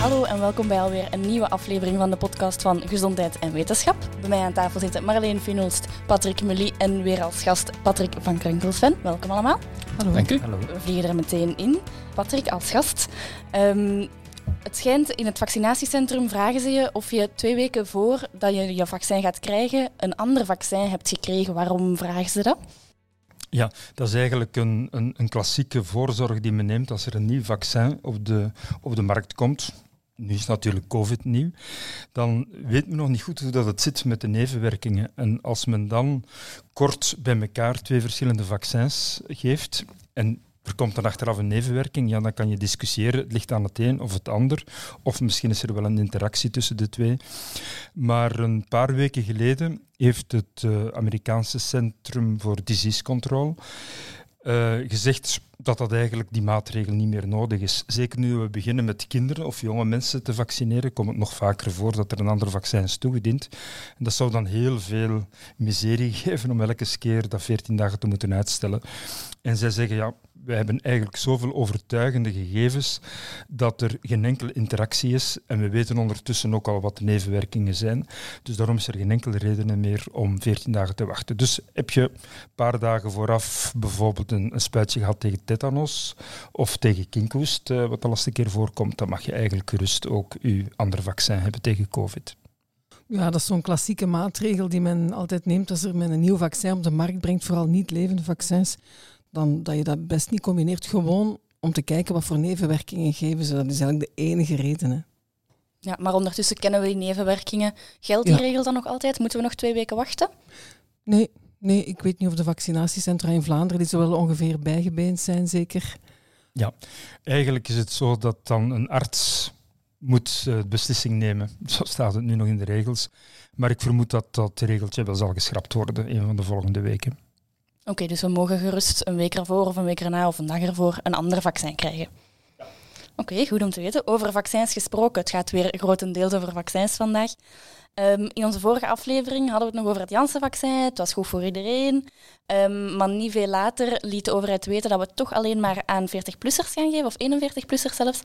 Hallo en welkom bij alweer een nieuwe aflevering van de podcast van Gezondheid en Wetenschap. Bij mij aan tafel zitten Marleen Funelst, Patrick Mully en weer als gast Patrick van Krenkelsven. Welkom allemaal. Hallo. Dank u. Hallo. We vliegen er meteen in. Patrick als gast. Ehm, het schijnt in het vaccinatiecentrum vragen ze je of je twee weken voor dat je je vaccin gaat krijgen een ander vaccin hebt gekregen. Waarom vragen ze dat? Ja, dat is eigenlijk een, een, een klassieke voorzorg die men neemt als er een nieuw vaccin op de, op de markt komt. Nu is natuurlijk COVID nieuw. Dan weet men nog niet goed hoe dat het zit met de nevenwerkingen. En als men dan kort bij elkaar twee verschillende vaccins geeft en er komt dan achteraf een nevenwerking, ja, dan kan je discussiëren, het ligt aan het een of het ander. Of misschien is er wel een interactie tussen de twee. Maar een paar weken geleden heeft het uh, Amerikaanse Centrum voor Disease Control uh, gezegd dat dat eigenlijk die maatregel niet meer nodig is. Zeker nu we beginnen met kinderen of jonge mensen te vaccineren, komt het nog vaker voor dat er een ander vaccin is toegediend. En dat zou dan heel veel miserie geven om elke keer dat 14 dagen te moeten uitstellen. En zij zeggen, ja, wij hebben eigenlijk zoveel overtuigende gegevens dat er geen enkele interactie is. En we weten ondertussen ook al wat de nevenwerkingen zijn. Dus daarom is er geen enkele reden meer om 14 dagen te wachten. Dus heb je een paar dagen vooraf bijvoorbeeld een, een spuitje gehad tegen tetanos of tegen kinkhoest, uh, wat de laatste keer voorkomt, dan mag je eigenlijk gerust ook je andere vaccin hebben tegen COVID. Ja, dat is zo'n klassieke maatregel die men altijd neemt als er men een nieuw vaccin op de markt brengt, vooral niet levende vaccins dan dat je dat best niet combineert. Gewoon om te kijken wat voor nevenwerkingen geven ze. Dat is eigenlijk de enige reden. Hè. Ja, maar ondertussen kennen we die nevenwerkingen. Geldt die ja. regel dan nog altijd? Moeten we nog twee weken wachten? Nee, nee, ik weet niet of de vaccinatiecentra in Vlaanderen, die zo wel ongeveer bijgebeend zijn, zeker. Ja, eigenlijk is het zo dat dan een arts moet uh, beslissing nemen. Zo staat het nu nog in de regels. Maar ik vermoed dat dat regeltje wel zal geschrapt worden een van de volgende weken. Oké, okay, dus we mogen gerust een week ervoor of een week erna of een dag ervoor een ander vaccin krijgen. Ja. Oké, okay, goed om te weten. Over vaccins gesproken. Het gaat weer grotendeels over vaccins vandaag. Um, in onze vorige aflevering hadden we het nog over het Janssen-vaccin. Het was goed voor iedereen. Um, maar niet veel later liet de overheid weten dat we het toch alleen maar aan 40-plussers gaan geven, of 41-plussers zelfs.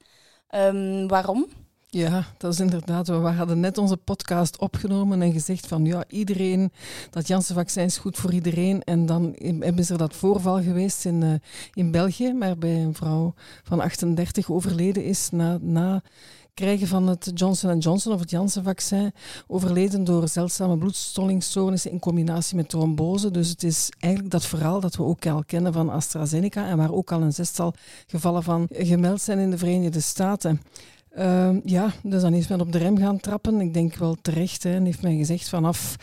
Um, waarom? Ja, dat is inderdaad. We hadden net onze podcast opgenomen en gezegd van ja, iedereen, dat Janssen-vaccin is goed voor iedereen. En dan ze er dat voorval geweest in, uh, in België, waarbij een vrouw van 38 overleden is na, na krijgen van het Johnson Johnson of het Janssen-vaccin, overleden door zeldzame bloedstollingstoornissen in combinatie met trombose. Dus het is eigenlijk dat verhaal dat we ook al kennen van AstraZeneca en waar ook al een zestal gevallen van gemeld zijn in de Verenigde Staten. Uh, ja, dus dan is men op de rem gaan trappen. Ik denk wel terecht. Hè, heeft men gezegd vanaf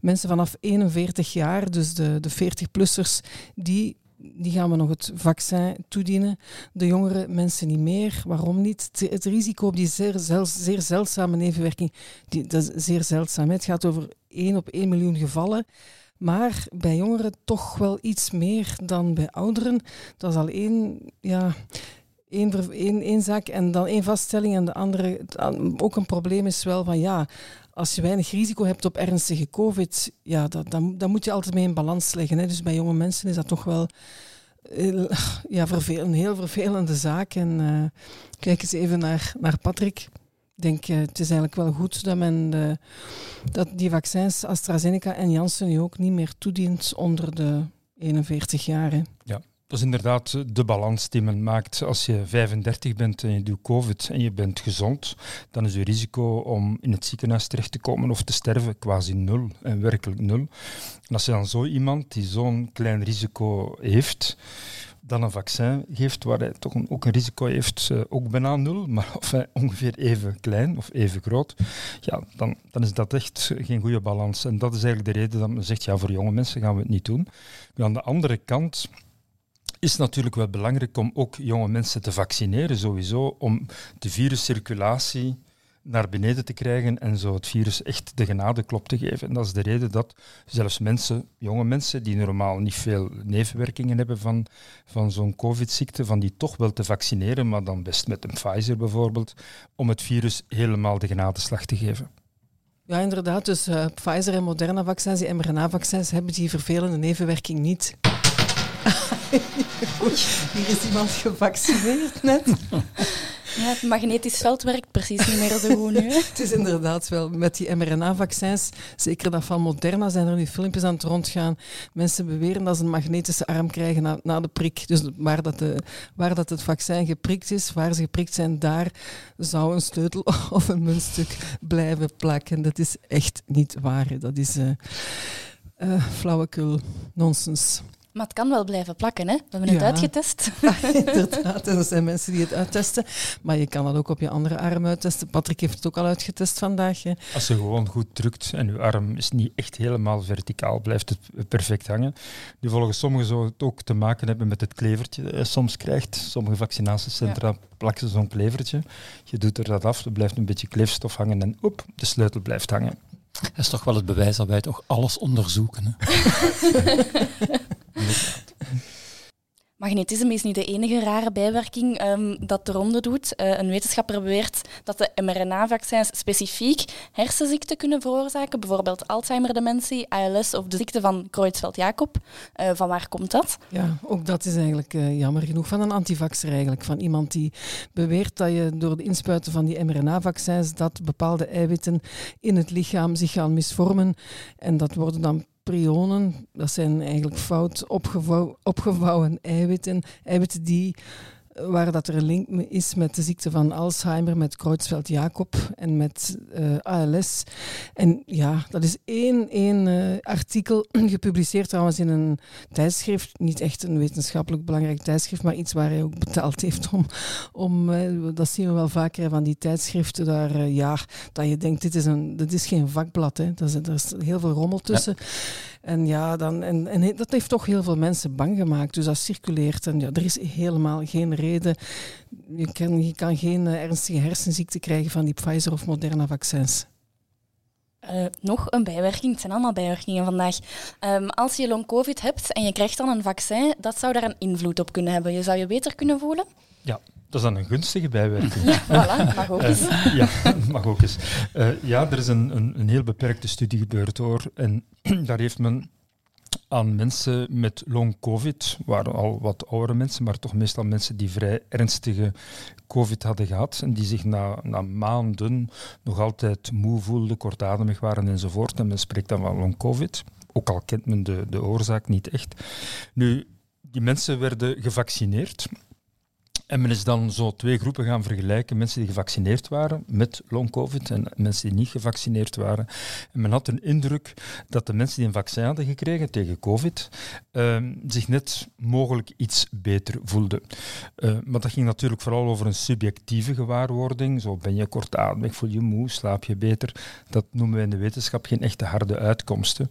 mensen vanaf 41 jaar, dus de, de 40-plussers, die, die gaan we nog het vaccin toedienen. De jongere mensen niet meer. Waarom niet? Het, risico op die zeer, zel, zeer zeldzame nevenwerking, die, dat is zeer zeldzaam. Het gaat over 1 op 1 miljoen gevallen. Maar bij jongeren toch wel iets meer dan bij ouderen. Dat is al één, ja, één, zaak en dan één vaststelling. En de andere, ook een probleem is wel van ja, als je weinig risico hebt op ernstige COVID, ja, dat, dan, moet je altijd mee in balans leggen. Hè. Dus bij jonge mensen is dat toch wel ja, vervel, een heel vervelende zaak. En uh, kijk eens even naar, naar Patrick. Ik denk, uh, het is eigenlijk wel goed dat men de, dat die vaccins AstraZeneca en Janssen nu ook niet meer toedient onder de 41 jaar. Ja, dat is inderdaad de balans die men maakt. Als je 35 bent en je doet COVID en je bent gezond, dan is je risico om in het ziekenhuis terecht te komen of te sterven quasi nul. En werkelijk nul. En als je dan zo iemand die zo'n klein risico heeft, dan een vaccin geeft waar hij toch ook een risico heeft, uh, ook bijna nul, maar of ongeveer even klein of even groot, ja, dan, dan is dat echt geen goede balans. En dat is eigenlijk de reden dat men zegt, ja, voor jonge mensen gaan we het niet doen. Maar aan de andere kant is natuurlijk wel belangrijk om ook jonge mensen te vaccineren, sowieso, om de viruscirculatie naar beneden te krijgen en zo het virus echt de genadeklop te geven. En dat is de reden dat zelfs mensen, jonge mensen, die normaal niet veel nevenwerkingen hebben van, van zo'n covid-ziekte, van die toch wel te vaccineren, maar dan best met een Pfizer bijvoorbeeld, om het virus helemaal de genadeslag te geven. Ja, inderdaad. Dus uh, Pfizer en Moderna-vaccins, die mRNA-vaccins, hebben die vervelende nevenwerking niet. Hier is iemand gevaccineerd net. Ja, het magnetisch veld werkt precies niet meer zo goed nu. het is inderdaad wel met die mRNA-vaccins, zeker dat van Moderna, zijn er nu filmpjes aan het rondgaan. Mensen beweren dat ze een magnetische arm krijgen na, na de prik. Dus waar dat, de, waar dat het vaccin geprikt is, waar ze geprikt zijn, daar zou een sleutel of een muntstuk blijven plakken. Dat is echt niet waar. Dat is uh, uh, flauwekul, nonsens. Maar het kan wel blijven plakken, hè? We hebben het uitgetest. inderdaad, er zijn mensen die het uittesten. Maar je kan dat ook op je andere arm uittesten. Patrick heeft het ook al uitgetest vandaag. Hè. Als je gewoon goed drukt en je arm is niet echt helemaal verticaal, blijft het perfect hangen. Nu, volgens sommigen zou het ook te maken hebben met het klevertje dat je soms krijgt. Sommige vaccinatiecentra ja. plakken zo'n klevertje. Je doet er dat af, er blijft een beetje kleefstof hangen en op, de sleutel blijft hangen. Dat is toch wel het bewijs dat wij toch alles onderzoeken. Hè? Magnetisme is niet de enige rare bijwerking um, dat de ronde doet. Uh, een wetenschapper beweert dat de mRNA-vaccins specifiek hersenziekten kunnen veroorzaken, bijvoorbeeld Alzheimer-dementie, ALS of de ziekte van Creutzfeldt-Jakob. Uh, van waar komt dat? Ja, ook dat is eigenlijk uh, jammer genoeg van een antivaxer eigenlijk. Van iemand die beweert dat je door de inspuiten van die mRNA-vaccins dat bepaalde eiwitten in het lichaam zich gaan misvormen. En dat worden dan prionen, dat zijn eigenlijk fout opgevouwen, eiwitten, eiwitten die waar dat er een link is met de ziekte van Alzheimer, met Creutzfeldt-Jakob en met uh, eh, ALS. En ja, dat is één, één uh, artikel, gepubliceerd trouwens in een tijdschrift, niet echt een wetenschappelijk belangrijk tijdschrift, maar iets waar hij ook betaald heeft om, om uh, dat zien we wel vaker van die tijdschriften, daar, ja, dat je denkt, dit is, een, dit is geen vakblad, hè. Dat is, er is heel veel rommel tussen. Ja. En ja, dan, en, en dat heeft toch heel veel mensen bang gemaakt. Dus dat circuleert. En ja, er is helemaal geen reden. Je kan, je kan geen uh, ernstige hersenziekte krijgen van die Pfizer of Moderna vaccins. Uh, nog een bijwerking, het zijn allemaal bijwerkingen vandaag. Um, als je long-covid hebt en je krijgt dan een vaccin, dat zou daar een invloed op kunnen hebben. Je zou je beter kunnen voelen? Ja, dat is dan een gunstige bijwerking. Ja, voilà, mag ook eens. Uh, ja, mag ook eens. Uh, ja, er is een, een, een, heel beperkte studie gebeurd hoor. En daar heeft men aan mensen met long covid, waren al wat oudere mensen, maar toch meestal mensen die vrij ernstige covid hadden gehad en die zich na, na maanden nog altijd moe voelden, kortademig waren enzovoort. En men spreekt dan van long covid, ook al kent men de, de oorzaak niet echt. Nu, die mensen werden gevaccineerd en men is dan zo twee groepen gaan vergelijken. Mensen die gevaccineerd waren met long-covid en mensen die niet gevaccineerd waren. En men had een indruk dat de mensen die een vaccin hadden gekregen tegen covid uh, zich net mogelijk iets beter voelden. Uh, maar dat ging natuurlijk vooral over een subjectieve gewaarwording. Zo ben je kortademig, voel je moe, slaap je beter. Dat noemen wij in de wetenschap geen echte harde uitkomsten.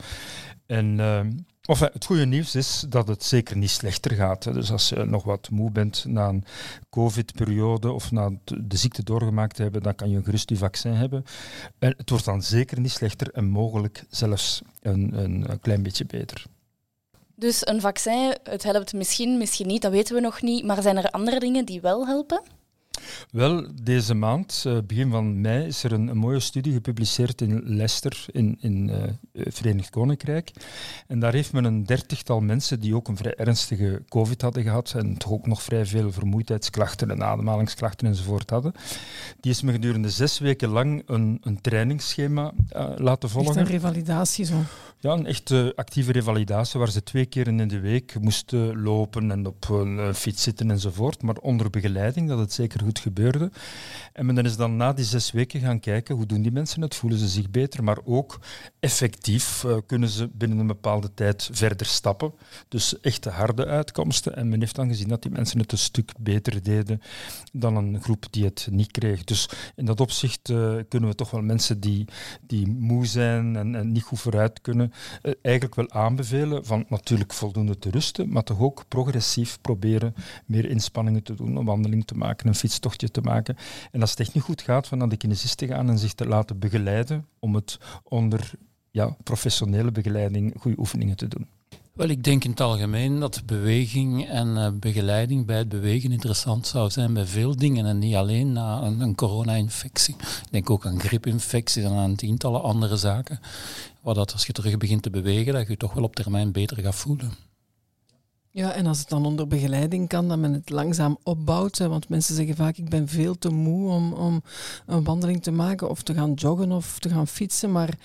En... Uh, of, het goede nieuws is dat het zeker niet slechter gaat. Dus als je nog wat moe bent na een COVID-periode of na de ziekte doorgemaakt te hebben, dan kan je gerust je vaccin hebben. En het wordt dan zeker niet slechter en mogelijk zelfs een, een klein beetje beter. Dus een vaccin, het helpt misschien, misschien niet, dat weten we nog niet. Maar zijn er andere dingen die wel helpen? Wel, deze maand, uh, begin van mei, is er een, een, mooie studie gepubliceerd in Leicester in, in uh, Verenigd Koninkrijk. En daar heeft men een dertigtal mensen die ook een vrij ernstige COVID hadden gehad en toch ook nog vrij veel vermoeidheidsklachten en ademhalingsklachten enzovoort hadden. Die is men gedurende zes weken lang een, een trainingsschema uh, laten volgen. Echt een revalidatie zo. Ja, een echte actieve revalidatie waar ze twee keer in de week moesten lopen en op een fiets zitten enzovoort, maar onder begeleiding, dat het zeker goed gebeurde. En men is dan na die zes weken gaan kijken hoe doen die mensen het, voelen ze zich beter, maar ook effectief uh, kunnen ze binnen een bepaalde tijd verder stappen. Dus echte harde uitkomsten. En men heeft dan gezien dat die mensen het een stuk beter deden dan een groep die het niet kreeg. Dus in dat opzicht uh, kunnen we toch wel mensen die, die moe zijn en, niet goed vooruit kunnen, eigenlijk wel aanbevelen van natuurlijk voldoende te rusten, maar toch ook progressief proberen meer inspanningen te doen, een wandeling te maken, een fietstochtje te maken. En als het echt niet goed gaat, van naar de kinesist te gaan en zich te laten begeleiden om het onder ja, professionele begeleiding goede oefeningen te doen. Wel, ik denk in het algemeen dat beweging en uh, begeleiding bij het bewegen interessant zou zijn bij veel dingen en niet alleen na een, een corona-infectie. Ik denk ook aan griepinfecties en aan tientallen andere zaken. Waar dat als je terug begint te bewegen, dat je je toch wel op termijn beter gaat voelen. Ja, en als het dan onder begeleiding kan, dat men het langzaam opbouwt. Want mensen zeggen vaak, ik ben veel te moe om, om een wandeling te maken of te gaan joggen of te gaan fietsen. Maar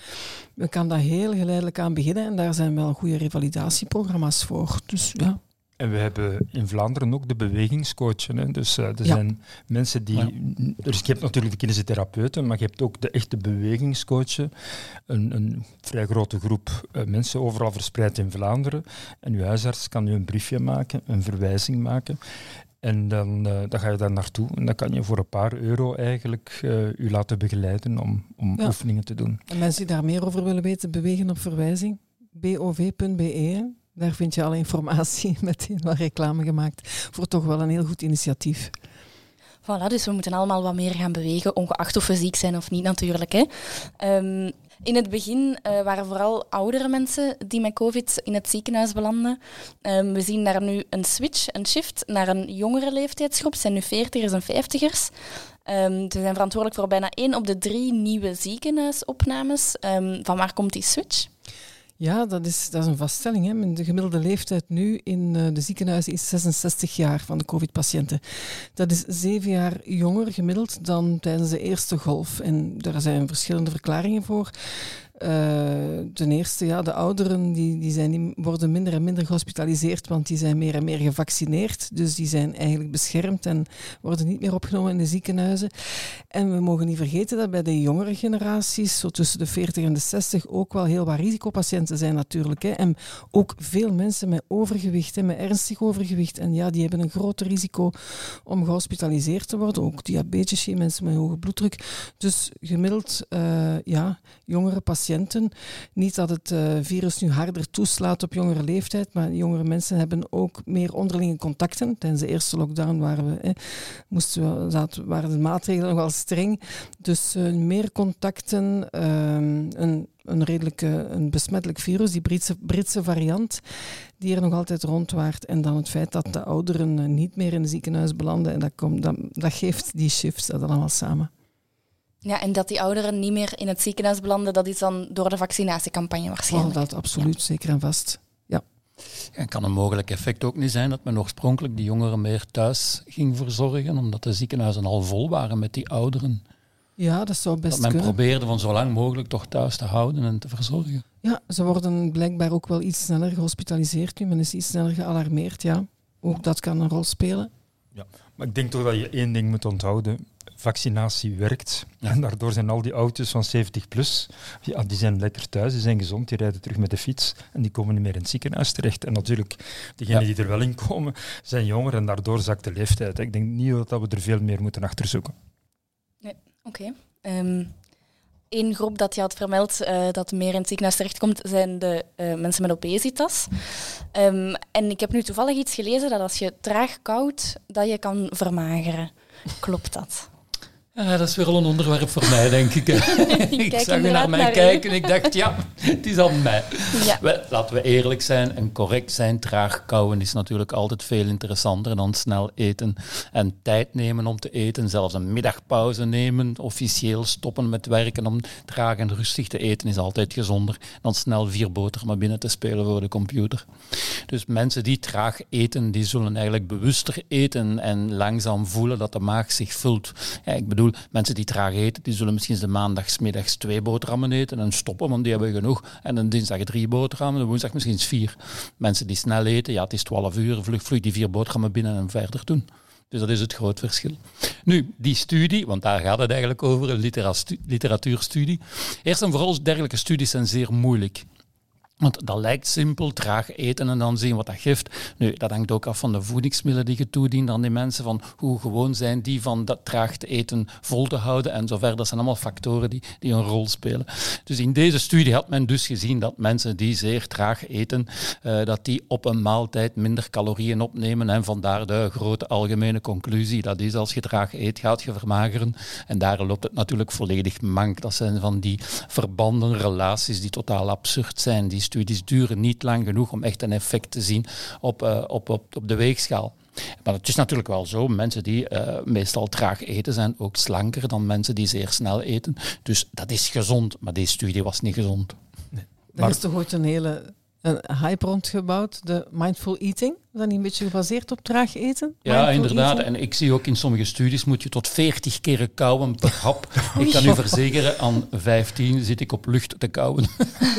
men kan daar heel geleidelijk aan beginnen en daar zijn wel goede revalidatieprogramma's voor. Dus ja. En we hebben in Vlaanderen ook de bewegingscoach. Hè. Dus uh, er zijn mensen die. Ja. Dus je hebt natuurlijk de kinesitherapeuten, maar je hebt ook de echte bewegingscoachen. Een, een vrij grote groep uh, mensen overal verspreid in Vlaanderen. En uw huisarts kan u een briefje maken, een verwijzing maken. En dan, uh, dan ga je daar naartoe en dan kan je voor een paar euro eigenlijk uh, u laten begeleiden om, om ja. oefeningen te doen. En mensen die daar meer over willen weten, bewegen op verwijzing, bov.be. Daar vind je alle informatie, meteen wat reclame gemaakt voor toch wel een heel goed initiatief. Voilà, dus we moeten allemaal wat meer gaan bewegen, ongeacht of we ziek zijn of niet natuurlijk. Hè. Um, in het begin uh, waren vooral oudere mensen die met COVID in het ziekenhuis belanden. Um, we zien daar nu een switch, een shift naar een jongere leeftijdsgroep. Zijn nu 40ers en 50ers. Um, ze zijn verantwoordelijk voor bijna één op de drie nieuwe ziekenhuisopnames. van waar komt die switch? Ja, dat is, dat is een vaststelling. Hè. De gemiddelde leeftijd nu in uh, de ziekenhuizen is 66 jaar van de COVID-patiënten. Dat is zeven jaar jonger gemiddeld dan tijdens de eerste golf. En daar zijn verschillende verklaringen voor. Uh, ten eerste, ja, de ouderen die, die, zijn, die worden minder en minder gehospitaliseerd, want die zijn meer en meer gevaccineerd. Dus die zijn eigenlijk beschermd en worden niet meer opgenomen in de ziekenhuizen. En we mogen niet vergeten dat bij de jongere generaties, zo tussen de 40 en de 60, ook wel heel wat risicopatiënten zijn natuurlijk. Hè. En ook veel mensen met overgewicht, hè, met ernstig overgewicht. En ja, die hebben een groter risico om gehospitaliseerd te worden. Ook diabetes, mensen met hoge bloeddruk. Dus gemiddeld, uh, ja, jongere patiënten patiënten. Niet dat het uh, virus nu harder toeslaat op jongere leeftijd, maar jongere mensen hebben ook meer onderlinge contacten. Tijdens de eerste lockdown waren, we, eh, moesten we, dat, waren de maatregelen nog wel streng. Dus uh, meer contacten, een, een redelijk een besmettelijk virus, die Britse, Britse variant, die er nog altijd rondwaart. En dan het feit dat de ouderen niet meer in het ziekenhuis belanden. En dat, komt, dat, dat geeft die shifts, dat allemaal samen. Ja, en dat die ouderen niet meer in het ziekenhuis belanden, dat is dan door de vaccinatiecampagne waarschijnlijk. Oh, dat absoluut, ja. zeker en vast. Ja. En kan een mogelijk effect ook niet zijn dat men oorspronkelijk die jongeren meer thuis ging verzorgen, omdat de ziekenhuizen al vol waren met die ouderen? Ja, dat zou best dat men kunnen. probeerde van zo lang mogelijk toch thuis te houden en te verzorgen. Ja, ze worden blijkbaar ook wel iets sneller gehospitaliseerd nu. Men is iets sneller gealarmeerd, ja. Ook dat kan een rol spelen. Ja, maar ik denk toch dat je één ding moet onthouden vaccinatie werkt. En daardoor zijn al die oudjes van 70 plus, ja, die zijn lekker thuis, die zijn gezond, die rijden terug met de fiets en die komen niet meer in het ziekenhuis terecht. En natuurlijk, degenen ja. die er wel in komen, zijn jonger en daardoor zakt de leeftijd. Ik denk niet dat we er veel meer moeten achter zoeken. Nee, oké. Okay. Um, Eén groep dat je had vermeld uh, dat meer in het ziekenhuis terechtkomt, zijn de uh, mensen met obesitas. Um, en ik heb nu toevallig iets gelezen dat als je traag koud, dat je kan vermageren. Klopt dat? Ja, dat is weer al een onderwerp voor mij, denk ik. ik, zag naar mij naar kijken en ik dacht, ja, het is aan mij. Ja. Wel, laten we eerlijk zijn en correct zijn. Traag kouwen is natuurlijk altijd veel interessanter dan snel eten. En tijd nemen om te eten, zelfs een middagpauze nemen, officieel stoppen met werken om traag en rustig te eten is altijd gezonder dan snel vier boterhammen binnen te spelen voor de computer. Dus mensen die traag eten, die zullen eigenlijk bewuster eten en langzaam voelen dat de maag zich vult. Ja, ik bedoel, mensen die traag eten, die zullen misschien de maandagsmiddags twee boterhammen eten en stoppen, want die hebben genoeg. En een dinsdag drie boterhammen, de woensdag misschien vier. Mensen die snel eten, ja, het is twaalf uur, vlug, vlug die vier boterhammen binnen en verder doen. Dus dat is het groot verschil. Nu, die studie, want daar gaat het eigenlijk over, een literatuurstudie. Eerst en vooral, dergelijke studies zijn zeer moeilijk. Want dat lijkt simpel, traag eten en dan zien wat dat geeft. Nu, dat hangt ook af van de voedingsmiddelen die je toedient aan die mensen, van hoe gewoon zijn die van dat traag te eten vol te houden en zover. Dat zijn allemaal factoren die, die een rol spelen. Dus in deze studie had men dus gezien dat mensen die zeer traag eten, uh, dat die op een maaltijd minder calorieën opnemen en vandaar de grote algemene conclusie, dat is als je traag eet, gaat je vermageren. En daar loopt het natuurlijk volledig mank. Dat zijn van die verbanden, relaties die totaal absurd zijn, die studies duren niet lang genoeg om echt een effect te zien op, uh, op, op, op de weegschaal. Maar het is natuurlijk wel zo, mensen die uh, meestal traag eten zijn ook slanker dan mensen die zeer snel eten. Dus dat is gezond, maar deze studie was niet gezond. Nee. Er is toch ooit een hele een hype rondgebouwd, de mindful eating. Is dat niet een beetje gebaseerd op traag eten? Ja, Mindful inderdaad. eating? En ik zie ook in sommige studies moet je tot 40 keer kauwen per hap. ik kan u verzekeren, aan 15 zit ik op lucht te kauwen.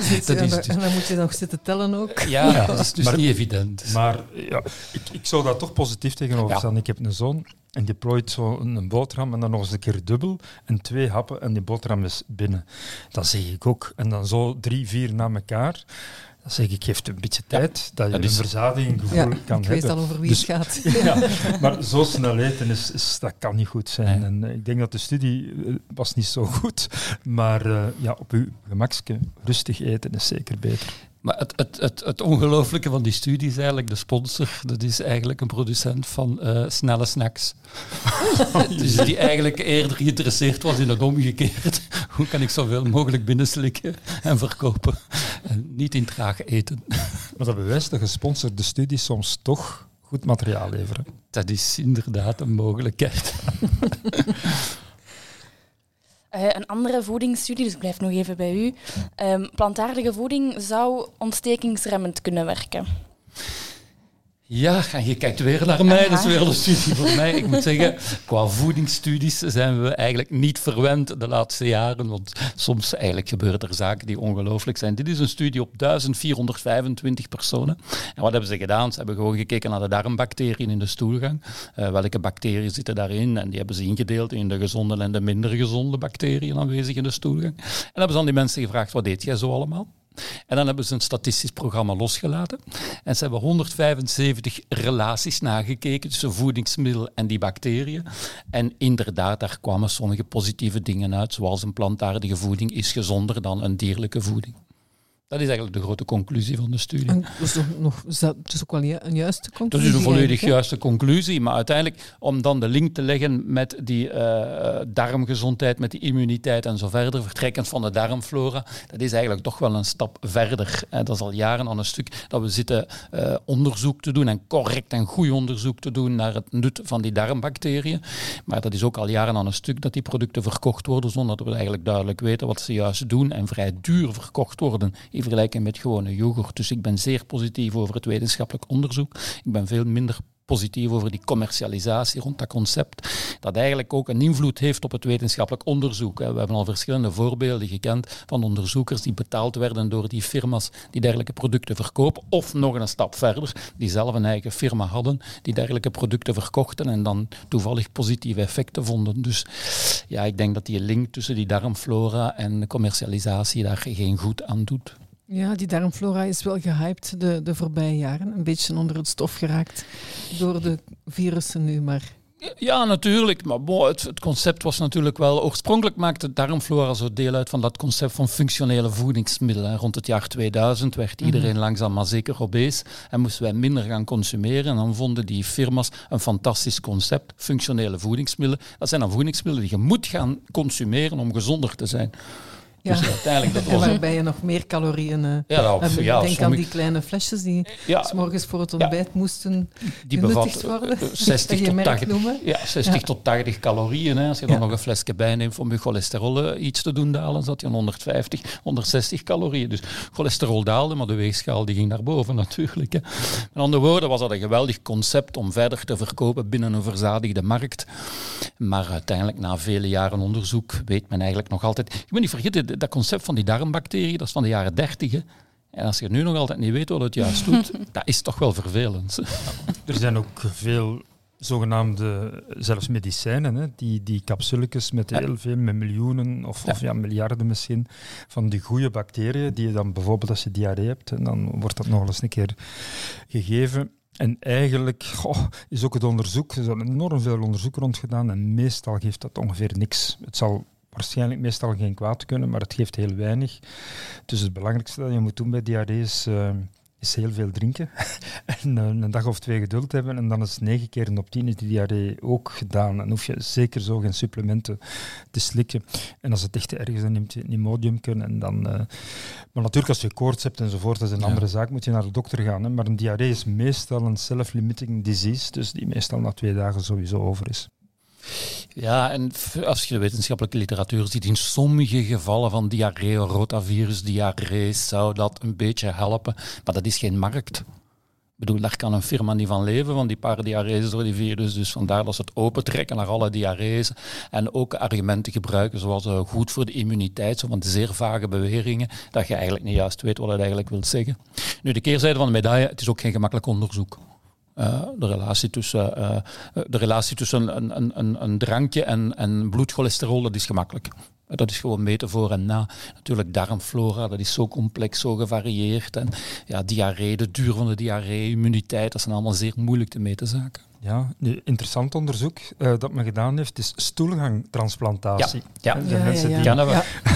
Zit- dat en, is dan- dus- en dan moet je nog zitten tellen ook. Ja, dat is dus maar- niet evident. Maar ja, ik, ik zou daar toch positief tegenover Ja. staan. Ik heb een zoon en die plooit zo een, een boterham en dan nog eens een keer dubbel en twee happen en die boterham is binnen. Dat zeg ik ook. En dan zo drie, vier na elkaar. Dan zeg ik, geef het een beetje tijd dat je dat een is- verzadiginggevoel Ja, kan ik weet hebben. al over wie Dus- het gaat. Ja, maar zo snel eten, is, is, dat kan niet goed zijn. Nee. En eh, ik denk dat de studie eh, was niet zo goed. Maar eh, ja, op uw gemakske rustig eten is zeker beter. Maar het, het, het, het ongelooflijke van die studie is eigenlijk, de sponsor, dat is eigenlijk een producent van eh, snelle snacks. dus die eigenlijk eerder geïnteresseerd was in het omgekeerd. Hoe kan ik zoveel mogelijk binnenslikken en verkopen? En niet in traag eten. Maar dat bewijst dat gesponsorde studies soms toch goed materiaal leveren. Dat is inderdaad een mogelijkheid. Een andere voedingsstudie, dus ik blijf nog even bij u. Ehm, plantaardige voeding zou ontstekingsremmend kunnen werken. Ja, en je kijkt weer naar mij, dat is weer een studie voor mij. Ik moet zeggen, qua voedingsstudies zijn we eigenlijk niet verwend de laatste jaren, want soms eigenlijk gebeuren er zaken die ongelooflijk zijn. Dit is een studie op 1425 personen. En wat hebben ze gedaan? Ze hebben gewoon gekeken naar de darmbacteriën in de stoelgang. Eh, welke bacteriën zitten daarin? En die hebben ze ingedeeld in de gezonde en de minder gezonde bacteriën aanwezig in de stoelgang. En hebben ze aan die mensen gevraagd, wat deed jij zo allemaal? En dan hebben ze een statistisch programma losgelaten. En ze hebben 175 relaties nagekeken tussen voedingsmiddel en die bacteriën. En inderdaad, daar kwamen sommige positieve dingen uit, zoals een plantaardige voeding is gezonder dan een dierlijke voeding. Dat is eigenlijk de grote conclusie van de studie. En dat is, nog, nog, is dat is ook wel een juiste Dat conclusie. is een volledig hè? juiste conclusie, maar uiteindelijk om dan de link te leggen met die eh, darmgezondheid, met die immuniteit en zo verder, vertrekkend van de darmflora, dat is eigenlijk toch wel een stap verder. En dat is al jaren aan een stuk dat we zitten eh, onderzoek te doen en correct en goed onderzoek te doen naar het nut van die darmbacteriën. Maar dat is ook al jaren aan een stuk dat die producten verkocht worden zonder dat we eigenlijk duidelijk weten wat ze juist doen en vrij duur verkocht worden in vergelijking met gewone yoghurt. Dus ik ben zeer positief over het wetenschappelijk onderzoek. Ik ben veel minder positief over die commercialisatie rond dat concept, dat eigenlijk ook een invloed heeft op het wetenschappelijk onderzoek. We hebben al verschillende voorbeelden gekend van onderzoekers die betaald werden door die firma's die dergelijke producten verkopen, of nog een stap verder, die zelf een eigen firma hadden, die dergelijke producten verkochten en dan toevallig positieve effecten vonden. Dus ja, ik denk dat die link tussen die darmflora en de commercialisatie daar geen goed aan doet. Ja, die darmflora is wel gehyped de, de voorbije jaren. Een beetje onder het stof geraakt door de virussen nu, maar... Ja, natuurlijk. Maar bon, het, het concept was natuurlijk wel... Oorspronkelijk maakte darmflora zo deel uit van dat concept van functionele voedingsmiddelen. Rond het jaar 2000 werd iedereen langzaam maar zeker obese en moesten wij minder gaan consumeren. En dan vonden die firma's een fantastisch concept, functionele voedingsmiddelen. Dat zijn dan voedingsmiddelen die je moet gaan consumeren om gezonder te zijn. Ja. Dus uiteindelijk, dat En was... waarbij je nog meer calorieën... eh Ja, nou, ja, Denk aan sommige- die kleine flesjes die ja, s morgens voor het ontbijt moesten die bevat worden. eh, 60 je tot merk 80 noemen. Ja, 60 Ja. tot 80 calorieën. Hè. Als je dan nog een flesje bijneemt om je cholesterol eh, iets te doen dalen, zat je aan 150, 160 calorieën. Dus cholesterol daalde, maar de weegschaal die ging naar boven natuurlijk. Hè. Met andere woorden was dat een geweldig concept om verder te verkopen binnen een verzadigde markt. Maar uiteindelijk, na vele jaren onderzoek, weet men eigenlijk nog altijd... Je moet niet vergeten, dat concept van die darmbacteriën, dat is van de jaren 30. Hè. En als je nu nog altijd niet weet wat het juist doet, dat is toch wel vervelend. Er zijn ook veel zogenaamde, zelfs medicijnen, hè, die, die capsuletjes met heel veel, met miljoenen of, Ja. of ja, miljarden misschien, van die goede bacteriën, die je dan bijvoorbeeld als je diarree hebt, en dan wordt dat nog eens een keer gegeven. En eigenlijk goh, is ook het onderzoek, er is enorm veel onderzoek rond gedaan en meestal geeft dat ongeveer niks. Het zal waarschijnlijk meestal geen kwaad kunnen, maar het geeft heel weinig. Dus het belangrijkste dat je moet doen bij diarree is, eh, is heel veel drinken. en eh, een dag of twee geduld hebben. En dan is negen keer op tien is die diarree ook gedaan. En hoef je zeker zo geen supplementen te slikken. En als het echt erg is, dan neemt je Imodium kunnen. En dan, eh, maar natuurlijk, als je koorts hebt enzovoort, dat is een Ja. andere zaak, moet je naar de dokter gaan. Hè. Maar een diarree is meestal een self-limiting disease, dus die meestal na twee dagen sowieso over is. Ja, en als je de wetenschappelijke literatuur ziet, in sommige gevallen van diarree, rotavirus, diarree, zou dat een beetje helpen. Maar dat is geen markt. Ik bedoel, daar kan een firma niet van leven, van die paar diarrees door die virus. Dus vandaar dat ze het opentrekken naar alle diarrees. En ook argumenten gebruiken zoals uh, goed voor de immuniteit, zo zeer vage beweringen, dat je eigenlijk niet juist weet wat het eigenlijk wil zeggen. Nu, de keerzijde van de medaille, het is ook geen gemakkelijk onderzoek. Uh, de relatie tussen, uh, de relatie tussen een, een, een, een drankje en, en bloedcholesterol, dat is gemakkelijk. Dat is gewoon meten voor en na. Natuurlijk darmflora, dat is zo complex, zo gevarieerd. En ja, diarree, de duur van de diarree, immuniteit, dat zijn allemaal zeer moeilijk te meten zaken. Ja, interessant onderzoek uh, dat men gedaan heeft, is stoelgangtransplantatie. Ja, ja. ja, mensen ja, die... ja. Dat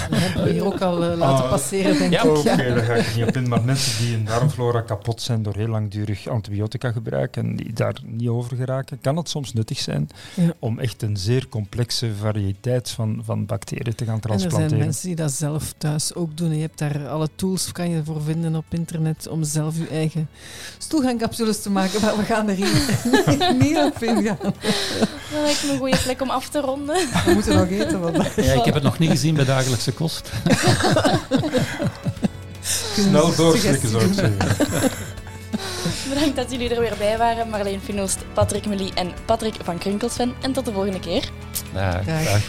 hebben we hier ook al uh, laten passeren, denk Ja. ik. Oké, Ja. daar ga ik niet op in. Maar mensen die hun darmflora kapot zijn door heel langdurig antibiotica gebruiken en die daar niet over geraken, kan het soms nuttig zijn Ja. om echt een zeer complexe variëteit van, van bacteriën te gaan En er zijn transplanteren. mensen die dat zelf thuis ook doen. Je hebt daar alle tools kan je voor vinden op internet om zelf je eigen stoelgangcapsules te maken. Maar we gaan er hier niet op ingaan. Dat lijkt me een goede plek om af te ronden. We moeten nog eten vandaag. Ja, ik heb het nog niet gezien bij dagelijkse kost. Snel doorslikken, zou ik Suggestie zeggen. Bedankt dat jullie er weer bij waren. Marleen Finoost, Patrick Melie en Patrick van Krunkelsven. En tot de volgende keer. Ja, Dag. graag.